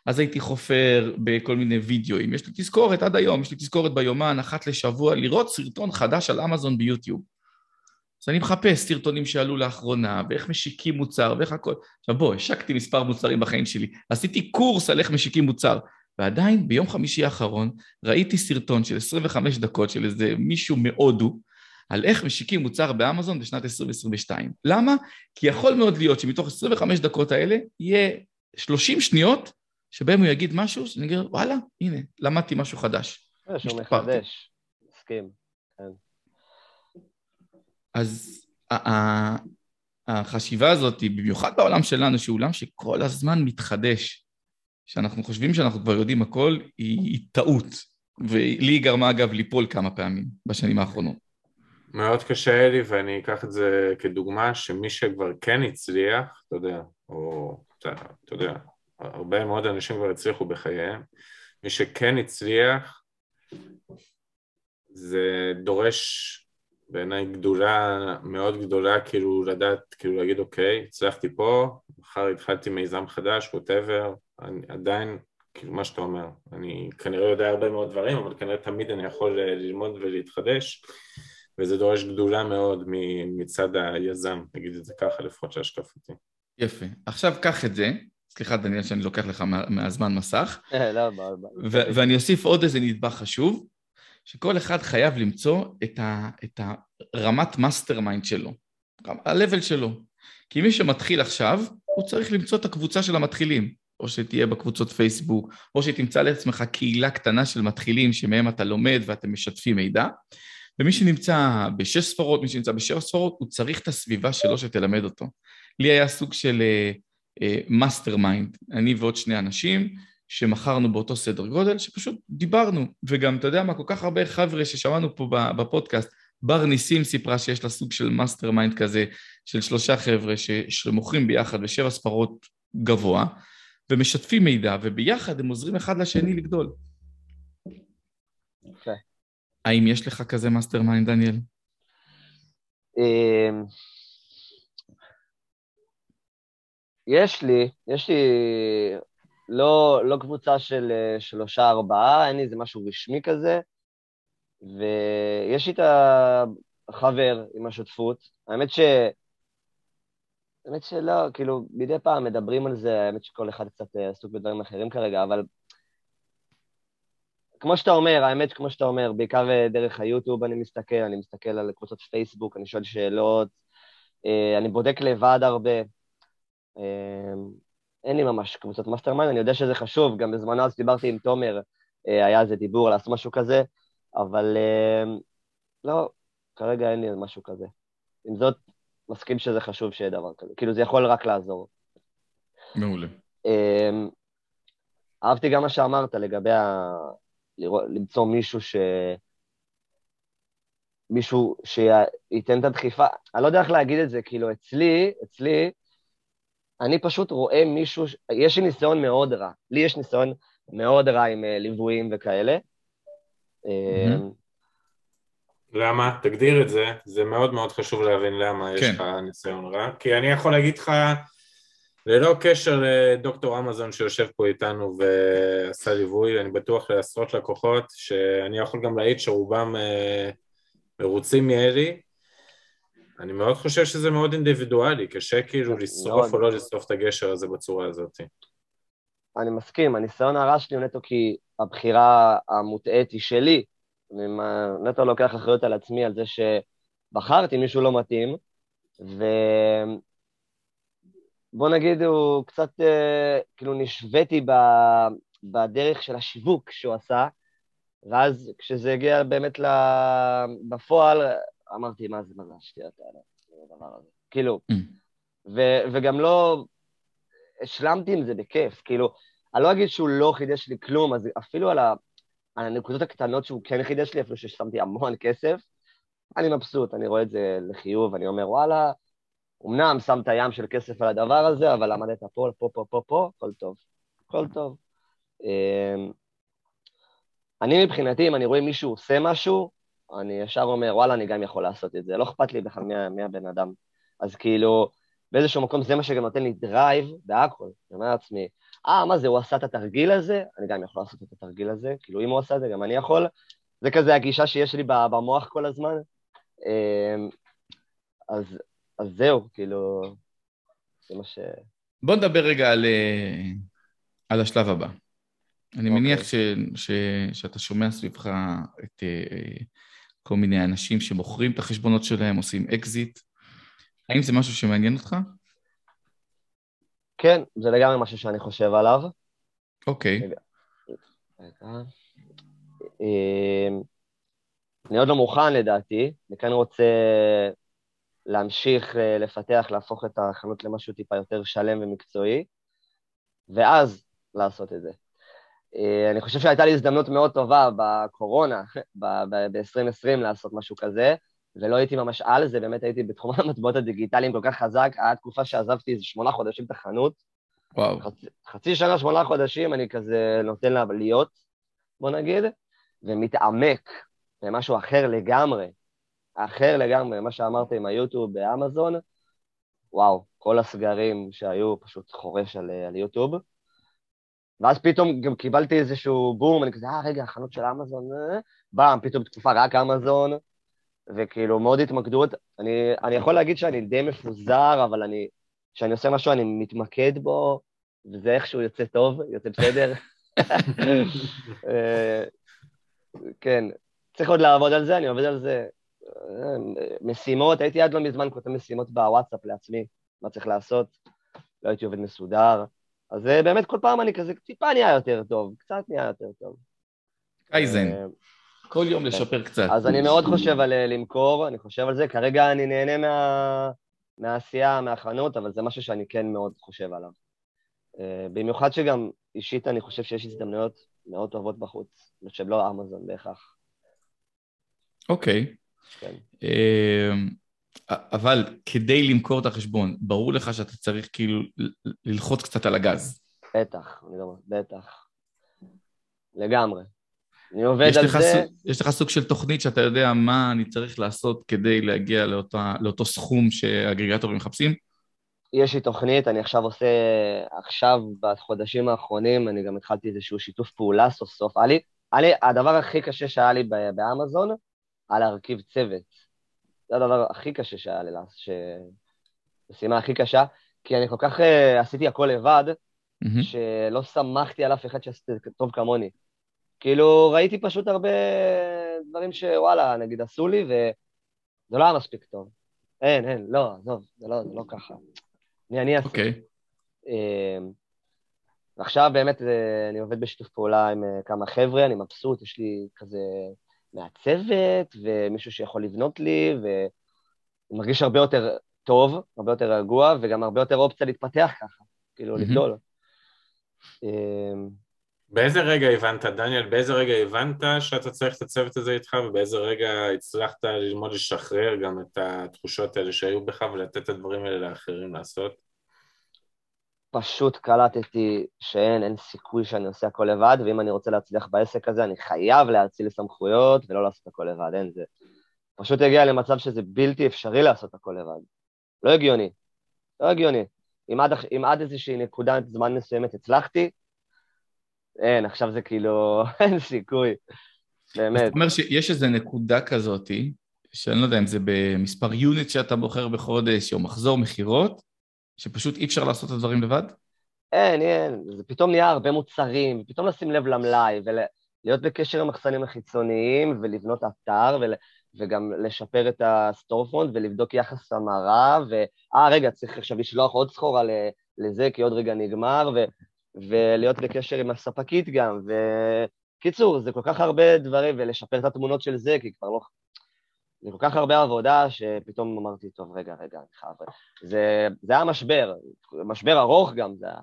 אז הייתי חופר בכל מיני וידאוים, יש לי תזכורת עד היום, יש לי תזכורת ביומן, אחת לשבוע, לראות סרטון חדש על אמזון ביוטיוב. אז אני מחפש סרטונים שעלו לאחרונה, ואיך משיקים מוצר, ואיך הכל. עכשיו בוא, השקתי מספר מוצרים בחיים שלי, עשיתי קורס על איך משיקים מוצר, ועדיין ביום חמישי האחרון ראיתי סרטון של 25 דקות של איזה מישהו מהודו, על איך משיקים מוצר באמזון בשנת 2022. למה? כי יכול מאוד להיות שמתוך 25 דקות האלה יהיה 30 שניות שבהם הוא יגיד משהו, שאני אגיד, וואלה, הנה, למדתי משהו חדש. אה, שהוא. מחדש. מסכים. אז ה- ה- החשיבה הזאת, במיוחד בעולם שלנו, שהוא עולם שכל הזמן מתחדש, שאנחנו חושבים שאנחנו כבר יודעים הכל, היא, היא טעות. ולי היא גרמה, אגב, ליפול כמה פעמים בשנים האחרונות. מאוד קשה לי, ואני אקח את זה כדוגמה, שמי שכבר כן הצליח, אתה יודע, או אתה, אתה יודע, הרבה מאוד אנשים כבר הצליחו בחייהם, מי שכן הצליח, זה דורש בעיניי גדולה, מאוד גדולה, כאילו לדעת, כאילו להגיד אוקיי, הצלחתי פה, מחר התחלתי מיזם חדש, ווטאבר, עדיין, כאילו מה שאתה אומר, אני כנראה יודע הרבה מאוד דברים, אבל כנראה תמיד אני יכול אה, ללמוד ולהתחדש, וזה דורש גדולה מאוד מצד היזם, נגיד את זה ככה, לפחות של השקפתי. יפה. עכשיו קח את זה, סליחה דניאל שאני לוקח לך מה, מהזמן מסך, אה, לא, ואני אוסיף עוד איזה נדבך חשוב, שכל אחד חייב למצוא את, ה- את הרמת mastermind שלו, ה-level שלו. כי מי שמתחיל עכשיו, הוא צריך למצוא את הקבוצה של המתחילים, או שתהיה בקבוצות פייסבוק, או שתמצא לעצמך קהילה קטנה של מתחילים שמהם אתה לומד ואתם משתפים מידע. ומי שנמצא בשש ספרות, מי שנמצא בשבע ספרות, הוא צריך את הסביבה שלו שתלמד אותו. לי היה סוג של mastermind, אני ועוד שני אנשים, שמכרנו באותו סדר גודל, שפשוט דיברנו, וגם, אתה יודע מה, כל כך הרבה חבר'ה ששמענו פה בפודקאסט, בר ניסים סיפרה שיש לה סוג של mastermind כזה, של שלושה חבר'ה ש, שמוכרים ביחד בשבע ספרות גבוה, ומשתפים מידע, וביחד הם עוזרים אחד לשני לגדול. יפה. האם יש לך כזה mastermind, דניאל? יש לי, יש לי לא, לא קבוצה של אה, שלושה ארבעה, אין לי איזה משהו רשמי כזה, ויש לי את החבר עם השותפות. האמת ש... האמת שלא, כאילו, מדי פעם מדברים על זה, האמת שכל אחד קצת אה, עסוק בדברים אחרים כרגע, אבל כמו שאתה אומר, האמת כמו שאתה אומר, בעיקר אה, דרך היוטיוב אני מסתכל, אני מסתכל על קבוצות פייסבוק, אני שואל שאלות, אני בודק לבד הרבה. אין לי ממש קבוצות mastermind, אני יודע שזה חשוב, גם בזמנו אז דיברתי עם תומר, היה איזה דיבור לעשות משהו כזה, אבל לא, כרגע אין לי משהו כזה. עם זאת, מסכים שזה חשוב שיהיה דבר כזה. כאילו, זה יכול רק לעזור. מעולה. אמ, אהבתי גם מה שאמרת לגבי ה... למצוא מישהו ש... מישהו שייתן את הדחיפה. אני לא יודע איך להגיד את זה, כאילו, אצלי, אצלי, אני פשוט רואה מישהו, יש לי ניסיון מאוד רע. לי יש ניסיון מאוד רע עם uh, ליוויים וכאלה. Mm-hmm. למה? תגדיר את זה, זה מאוד מאוד חשוב להבין למה כן. יש לך ניסיון רע, כי אני יכול להגיד לך, ללא קשר לדוקטור אמזון שיושב פה איתנו ועשה ליווי, אני בטוח לעשרות לקוחות, שאני יכול גם להעיד שרובם אה, מרוצים מאלי, אני מאוד חושב שזה מאוד אינדיבידואלי, קשה כאילו לשרוף או לא לשרוף את הגשר הזה בצורה הזאת. אני מסכים, הניסיון הרע שלי הוא נטו כי הבחירה המוטעית היא שלי, אני נטו לוקח אחריות על עצמי על זה שבחרתי מישהו לא מתאים, ובוא נגיד הוא קצת, אה, כאילו נשוויתי ב... בדרך של השיווק שהוא עשה, ואז כשזה הגיע באמת בפועל, אמרתי, מה זה, מה זה השטויות האלה, הדבר הזה. כאילו, mm. ו- וגם לא השלמתי עם זה בכיף, כאילו, אני לא אגיד שהוא לא חידש לי כלום, אז אפילו על, ה- על הנקודות הקטנות שהוא כן חידש לי, אפילו ששמתי המון כסף, אני מבסוט, אני רואה את זה לחיוב, אני אומר, וואלה, אמנם שמת ים של כסף על הדבר הזה, אבל למדת פה, פה, פה, פה, פה, הכל טוב. הכל טוב. אמ, אני מבחינתי, אם אני רואה מישהו עושה משהו, אני ישר אומר, וואלה, אני גם יכול לעשות את זה. לא אכפת לי בכלל מי, הבן אדם. אז כאילו, באיזשהו מקום זה מה שגם נותן לי drive בהכל. אני אומר לעצמי, אה, מה זה, הוא עשה את התרגיל הזה? אני גם יכול לעשות את התרגיל הזה, כאילו, אם הוא עשה את זה, גם אני יכול. זה כזה הגישה שיש לי במוח כל הזמן. אמ, אז, אז זהו, כאילו, זה מה ש... בוא נדבר רגע על, אה, על השלב הבא. אני אוקיי. אוקיי. מניח ש, ש, שאתה שומע סביבך את אה, כל מיני אנשים שמוכרים את החשבונות שלהם, עושים אקזיט. האם זה משהו שמעניין אותך? כן, זה לגמרי משהו שאני חושב עליו. אוקיי. אמ, אני עוד לא מוכן לדעתי, אני כן רוצה להמשיך אה, לפתח, להפוך את החנות למשהו טיפה יותר שלם ומקצועי, ואז לעשות את זה. אה, אני חושב שהייתה לי הזדמנות מאוד טובה בקורונה, ב-2020, לעשות משהו כזה. ולא הייתי ממש על זה, באמת הייתי בתחום המטבעות הדיגיטליים כל כך חזק, היה תקופה שעזבתי איזה שמונה חודשים את החנות. וואו. חצי, חצי שנה, שמונה חודשים, אני כזה נותן לה להיות, בוא נגיד, ומתעמק במשהו אחר לגמרי, אחר לגמרי, מה שאמרת עם היוטיוב באמזון, וואו, כל הסגרים שהיו פשוט חורש על, על יוטיוב. ואז פתאום גם קיבלתי איזשהו בום, אני כזה, אה, רגע, החנות של אמזון, אה? באם, פתאום תקופה רק אמזון, וכאילו מאוד התמקדות. אני, אני יכול להגיד שאני די מפוזר, אבל אני, כשאני עושה משהו אני מתמקד בו, וזה איכשהו יוצא טוב, יוצא בסדר. אה, כן, צריך עוד לעבוד על זה, אני עובד על זה. אה, משימות, הייתי עד לא מזמן כותב משימות בוואטסאפ לעצמי, מה צריך לעשות, לא הייתי עובד מסודר. אז אה, באמת כל פעם אני כזה טיפה נהיה יותר טוב, קצת נהיה יותר טוב. קייזן. כל יום לשפר קצת. אז אני מאוד חושב על אה, למכור, אני חושב על זה. כרגע אני נהנה מה... מהעשייה, מהחנות, אבל זה משהו שאני כן מאוד חושב עליו. אה, במיוחד שגם אישית אני חושב שיש הזדמנויות מאוד טובות בחוץ, שהן לא אמזון בהכרח. אוקיי. כן. אבל כדי למכור את החשבון, ברור לך שאתה צריך כאילו ללחוץ קצת על הגז. בטח, לא... בטח. לגמרי. אני עובד על זה. סוג, יש לך סוג של תוכנית שאתה יודע מה אני צריך לעשות כדי להגיע לאותה, לאותו סכום שהאגרגטורים מחפשים? יש לי תוכנית, אני עכשיו עושה, עכשיו, בחודשים האחרונים, אני גם התחלתי איזשהו שיתוף פעולה סוף סוף. היה לי, הדבר הכי קשה שהיה לי באמזון, היה להרכיב צוות. זה הדבר הכי קשה שהיה לי, ש... המשימה הכי קשה, כי אני כל כך uh, עשיתי הכל לבד, מהמם. שלא שמחתי על אף אחד שעשיתי טוב כמוני. כאילו, ראיתי פשוט הרבה דברים שוואלה, נגיד, עשו לי, וזה לא היה מספיק טוב. אין, אין, לא, עזוב, זה לא, זה לא ככה. אני, אני. אוקיי. אמ, ועכשיו באמת אה, אני עובד בשיתוף פעולה עם אה, כמה חבר'ה, אני מבסוט, יש לי כזה מעצבת ומישהו שיכול לבנות לי, ואני מרגיש הרבה יותר טוב, הרבה יותר רגוע, וגם הרבה יותר אופציה להתפתח ככה, כאילו מהמם. לגדול. אמ, באיזה רגע הבנת, דניאל, באיזה רגע הבנת שאתה צריך את הצוות הזה איתך, ובאיזה רגע הצלחת ללמוד לשחרר גם את התחושות האלה שהיו בך ולתת את הדברים האלה לאחרים לעשות? פשוט קלטתי שאין, אין סיכוי שאני עושה הכל לבד, ואם אני רוצה להצליח בעסק הזה, אני חייב להאציל סמכויות ולא לעשות הכל לבד, אין זה. פשוט הגיע למצב שזה בלתי אפשרי לעשות הכל לבד. לא הגיוני. לא הגיוני. אם עד, אם עד איזושהי נקודת זמן מסוימת הצלחתי, אין, עכשיו זה כאילו, אין סיכוי. באמת. זאת אומרת שיש איזו נקודה כזאתי, שאני לא יודע אם זה במספר יוניט שאתה בוחר בחודש, או מחזור מכירות, שפשוט אי אפשר לעשות את הדברים לבד? אין, אין, זה פתאום נהיה הרבה מוצרים, ופתאום לשים לב למלאי, ולהיות בקשר עם מחסנים החיצוניים, ולבנות אתר, ול, וגם לשפר את ה storefront, ולבדוק יחס המרה, ו... אה, רגע, צריך עכשיו לשלוח עוד סחורה לזה, כי עוד רגע נגמר, ו... ולהיות בקשר עם הספקית גם, וקיצור, זה כל כך הרבה דברים, ולשפר את התמונות של זה, כי כבר לא... זה כל כך הרבה עבודה, שפתאום אמרתי, טוב, רגע, רגע, אני חייב... זה, זה היה משבר, משבר ארוך גם זה היה.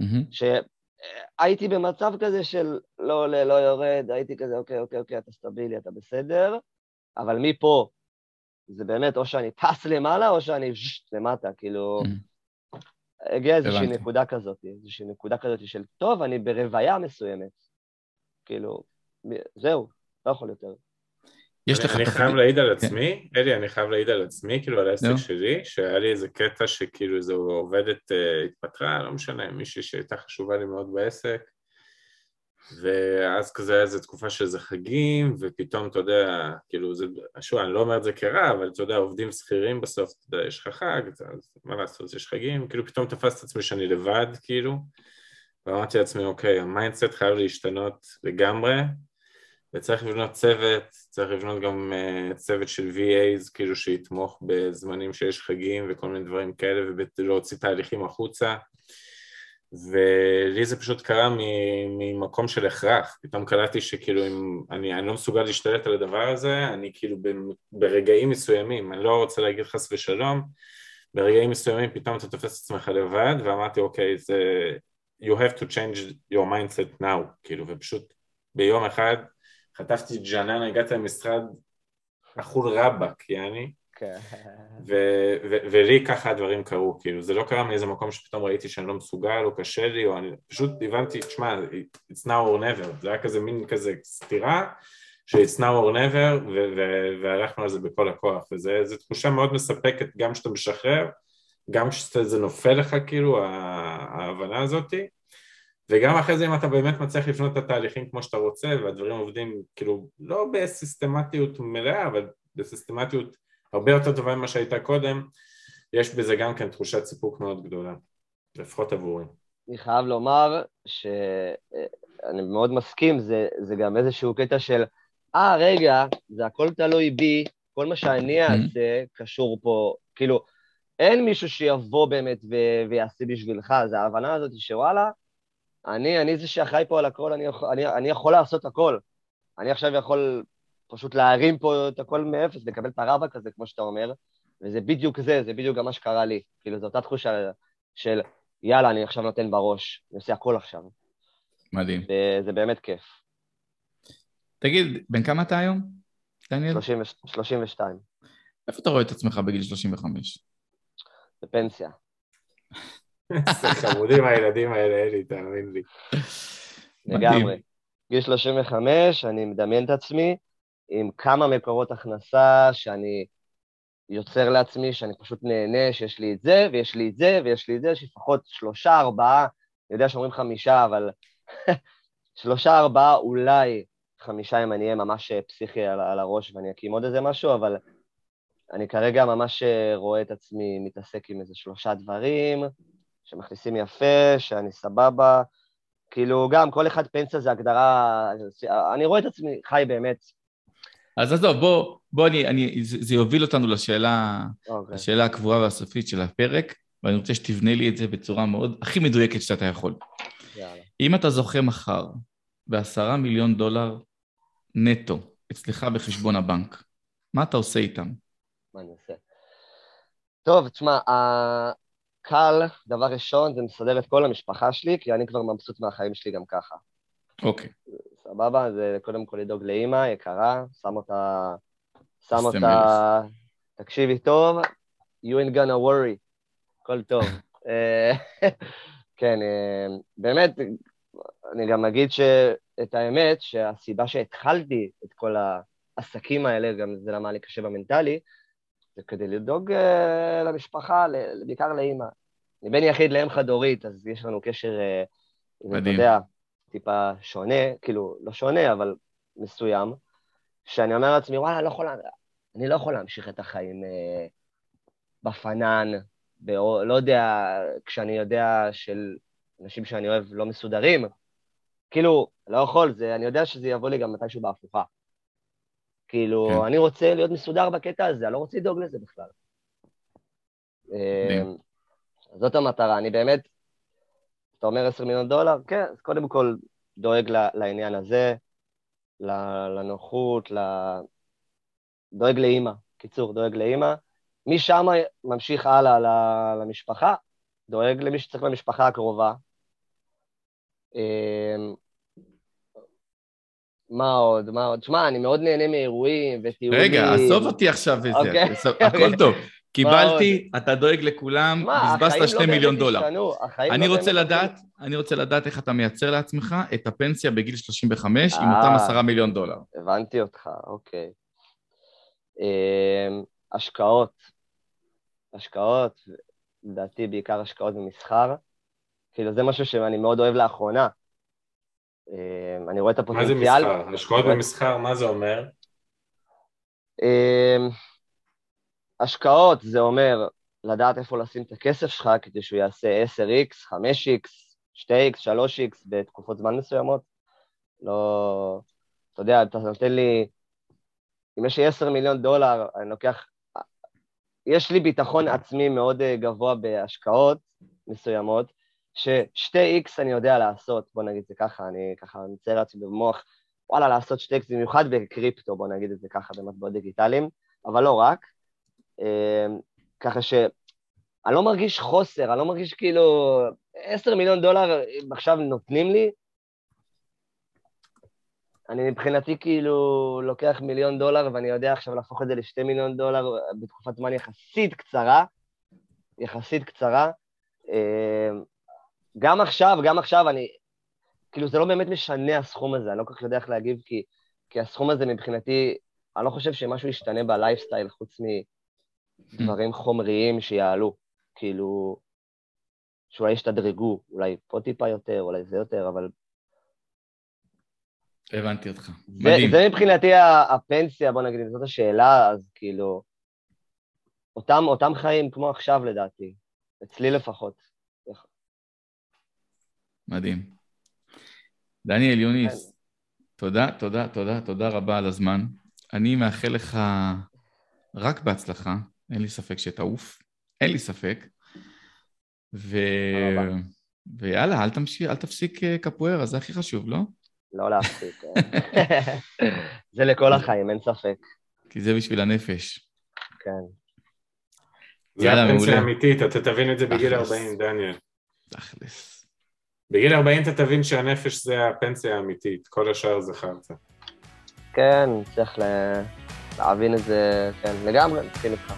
מהמם. שהייתי במצב כזה של לא עולה, לא יורד, הייתי כזה, אוקיי, אוקיי, אוקיי, אתה סטבילי, אתה בסדר, אבל מפה, זה באמת, או שאני טס למעלה, או שאני ז'שט למטה, כאילו... מהמם. הגיעה איזושהי הבנתי. נקודה כזאת, איזושהי נקודה כזאת של, טוב, אני ברוויה מסוימת. כאילו, זהו, לא יכול יותר. יש לך אני חייב להעיד על כן. עצמי, אלי, אני חייב להעיד על עצמי, כאילו על העסק. שלי, שהיה לי איזה קטע שכאילו איזו עובדת אה, התפטרה, לא משנה, מישהי שהייתה חשובה לי מאוד בעסק, ואז כזה היה איזו תקופה של איזה חגים, ופתאום, אתה יודע, כאילו, זה, שוב, אני לא אומר את זה כרע, אבל אתה יודע, עובדים שכירים בסוף, אתה יודע, יש לך חג, אז מה לעשות, יש חגים, כאילו פתאום תפסתי את עצמי שאני לבד, כאילו, ואמרתי לעצמי, אוקיי, ה mindset חייב להשתנות לגמרי, וצריך לבנות צוות, צריך לבנות גם אה, צוות של VAs, כאילו שיתמוך בזמנים שיש חגים וכל מיני דברים כאלה, ולהוציא תהליכים החוצה. ולי זה פשוט קרה ממקום של הכרח, פתאום קלטתי שכאילו אם אני, אני לא מסוגל להשתלט על הדבר הזה, אני כאילו ברגעים מסוימים, אני לא רוצה להגיד חס ושלום, ברגעים מסוימים פתאום אתה תופס את עצמך לבד, ואמרתי אוקיי, זה you have to change your mindset now, כאילו, ופשוט ביום אחד חטפתי ג'נן, הגעתי למשרד אכול רבאק, יעני, כן. ו- ו- ולי ככה הדברים קרו, כאילו, זה לא קרה מאיזה מקום שפתאום ראיתי שאני לא מסוגל או קשה לי, או אני פשוט הבנתי, תשמע, it's now or never, זה היה כזה מין כזה סתירה, ש-it's now or never, ו- ו- והלכנו על זה בכל הכוח, וזו תחושה מאוד מספקת גם כשאתה משחרר, גם כשזה נופל לך, כאילו, ההבנה הזאתי, וגם אחרי זה אם אתה באמת מצליח לבנות את התהליכים כמו שאתה רוצה, והדברים עובדים, כאילו, לא בסיסטמטיות מלאה, אבל בסיסטמטיות הרבה יותר טובה ממה שהייתה קודם, יש בזה גם כן תחושת סיפוק מאוד גדולה, לפחות עבורי. אני חייב לומר שאני מאוד מסכים, זה, זה גם איזשהו קטע של, אה, רגע, זה הכל תלוי בי, כל מה שאני אעשה קשור פה, כאילו, אין מישהו שיבוא באמת ו- ויעשה בשבילך, זה ההבנה הזאת שוואלה, אני, אני זה שאחראי פה על הכל, אני אני, אני יכול לעשות הכל. אני עכשיו יכול פשוט להרים פה את הכל מאפס, לקבל את הרבק הזה, כמו שאתה אומר, וזה בדיוק זה, זה בדיוק גם מה שקרה לי. כאילו, זו אותה תחושה של, יאללה, אני עכשיו נותן בראש, אני עושה הכל עכשיו. מדהים. וזה באמת כיף. תגיד, בן כמה אתה היום, דניאל? 30, 32, איפה אתה רואה את עצמך בגיל 35? בפנסיה. איזה חמודים הילדים האלה, אלי, תאמין לי. לגמרי. גיל 35, אני מדמיין את עצמי עם כמה מקורות הכנסה שאני יוצר לעצמי, שאני פשוט נהנה שיש לי את זה, ויש לי את זה, ויש לי את זה, יש לפחות שלושה, ארבעה, אני יודע שאומרים חמישה, אבל שלושה, ארבעה, אולי חמישה אם אני אהיה ממש פסיכי על, על הראש ואני אקים עוד איזה משהו, אבל אני כרגע ממש אה, רואה את עצמי מתעסק עם איזה שלושה דברים, שמכניסים יפה, שאני סבבה. כאילו, גם כל אחד פנסיה זה הגדרה... אני רואה את עצמי חי באמת. אז עזוב, בוא, בוא אני, אני, זה, זה יוביל אותנו לשאלה, אוקיי. לשאלה הקבועה והסופית של הפרק, ואני רוצה שתבנה לי את זה בצורה מאוד, הכי מדויקת שאתה יכול. יאללה. אם אתה זוכה מחר בעשרה מיליון דולר נטו אצלך בחשבון הבנק, מה אתה עושה איתם? מה אני עושה? טוב, תשמע, קל, דבר ראשון, זה מסדר את כל המשפחה שלי, כי אני כבר מבסוט מהחיים שלי גם ככה. אוקיי, סבבה? זה קודם כל לדאוג לאימא יקרה, שם אותה... שם אותה... תקשיבי טוב, you ain't gonna worry, הכל טוב. אה, כן, אה, באמת, אני גם אגיד שאת האמת, שהסיבה שהתחלתי את כל העסקים האלה, גם זה למה לי קשה במנטלי, זה כדי לדאוג אה, למשפחה, ל- בעיקר לאימא. אני בן יחיד לאם חד-הורית, אז יש לנו קשר, אה, אתה מדהים. יודע, טיפה שונה, כאילו, לא שונה, אבל מסוים, שאני אומר לעצמי, וואלה, לא יכול, אני לא יכול להמשיך את החיים אה, בפנן, באו, לא יודע, כשאני יודע של אנשים שאני אוהב לא מסודרים, כאילו, לא יכול, זה, אני יודע שזה יבוא לי גם מתישהו בהפוכה. כאילו, כן. אני רוצה להיות מסודר בקטע הזה, אני לא רוצה לדאוג לזה בכלל. אה, זאת המטרה, אני באמת, אתה אומר 10 מיליון דולר? כן, אז קודם כל דואג לעניין הזה, לנוחות, ל- דואג לאימא, קיצור, דואג לאימא. משם ממשיך הלאה למשפחה, דואג למי שצריך למשפחה הקרובה. מה עוד? מה עוד? שמע, אני מאוד נהנה מאירועים וטיולים. רגע, עזוב אותי עכשיו וזה, אוקיי. עזוב, הכל טוב. קיבלתי, אתה דואג לכולם, בזבזת החיים שני לא מיליון דולר. אני לא רוצה לדעת, אני רוצה לדעת איך אתה מייצר לעצמך את הפנסיה בגיל 35 עם אה. אותם עשרה מיליון דולר. הבנתי אותך, אוקיי. אמ, השקעות. השקעות, לדעתי בעיקר השקעות במסחר. כאילו, זה משהו שאני מאוד אוהב לאחרונה. אמ, אני רואה את מה זה הפוטנציאל. מסחר? השקעות במסחר, מה זה אומר? אמ, השקעות זה אומר לדעת איפה לשים את הכסף שלך כדי שהוא יעשה 10x, 5x, 2x, 3x בתקופות זמן מסוימות. לא... אתה יודע, אתה נותן לי... אם יש לי 10 מיליון דולר, אני לוקח... יש לי ביטחון עצמי מאוד אה, גבוה בהשקעות מסוימות, ש-2x אני יודע לעשות, בוא נגיד את זה ככה, אני ככה מצייר לעצמי במוח, וואלה, לעשות 2x, במיוחד בקריפטו, בוא נגיד את זה ככה, במטבעות דיגיטליים, אבל לא רק. אה, ככה ש... אני לא מרגיש חוסר, אני לא מרגיש כאילו... 10 מיליון דולר עכשיו נותנים לי, אני מבחינתי כאילו לוקח מיליון דולר ואני יודע עכשיו להפוך את זה לשתי מיליון דולר בתקופת זמן יחסית קצרה, יחסית קצרה. גם עכשיו, גם עכשיו אני, כאילו זה לא באמת משנה הסכום הזה, אני לא כל כך יודע איך להגיב, כי, כי הסכום הזה מבחינתי, אני לא חושב שמשהו ישתנה בלייפסטייל חוץ מדברים חומריים שיעלו, כאילו, שאולי ישתדרגו, אולי פה טיפה יותר, אולי זה יותר, אבל הבנתי אותך. זה, מדהים. זה מבחינתי הפנסיה, בוא נגיד, זאת השאלה, אז כאילו, אותם, אותם חיים כמו עכשיו לדעתי, אצלי לפחות. מדהים. דניאל כן. יוניס, תודה, תודה, תודה, תודה רבה על הזמן. אני מאחל לך רק בהצלחה, אין לי ספק שתעוף, אין לי ספק. ו... ויאללה, אל תמשיך, אל תפסיק אה, קפוארה, זה הכי חשוב, לא? לא להפסיק. אה. זה לכל החיים, אין ספק. כי זה בשביל הנפש. כן. זה יאללה, הפנסיה מעולה. האמיתית, אתה תבין את זה בגיל תכלס. 40, דניאל. תכלס. בגיל 40 אתה תבין שהנפש זה הפנסיה האמיתית, כל השאר זה חרטא. כן, צריך להבין את זה, כן, לגמרי, מסכים איתך.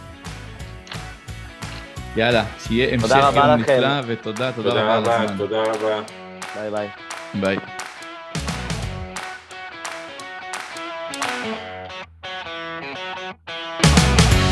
יאללה, שיהיה המשך תודה רבה יום. נפלא, ותודה, תודה רבה תודה על רבה, הזמן. תודה רבה. ביי ביי. ביי.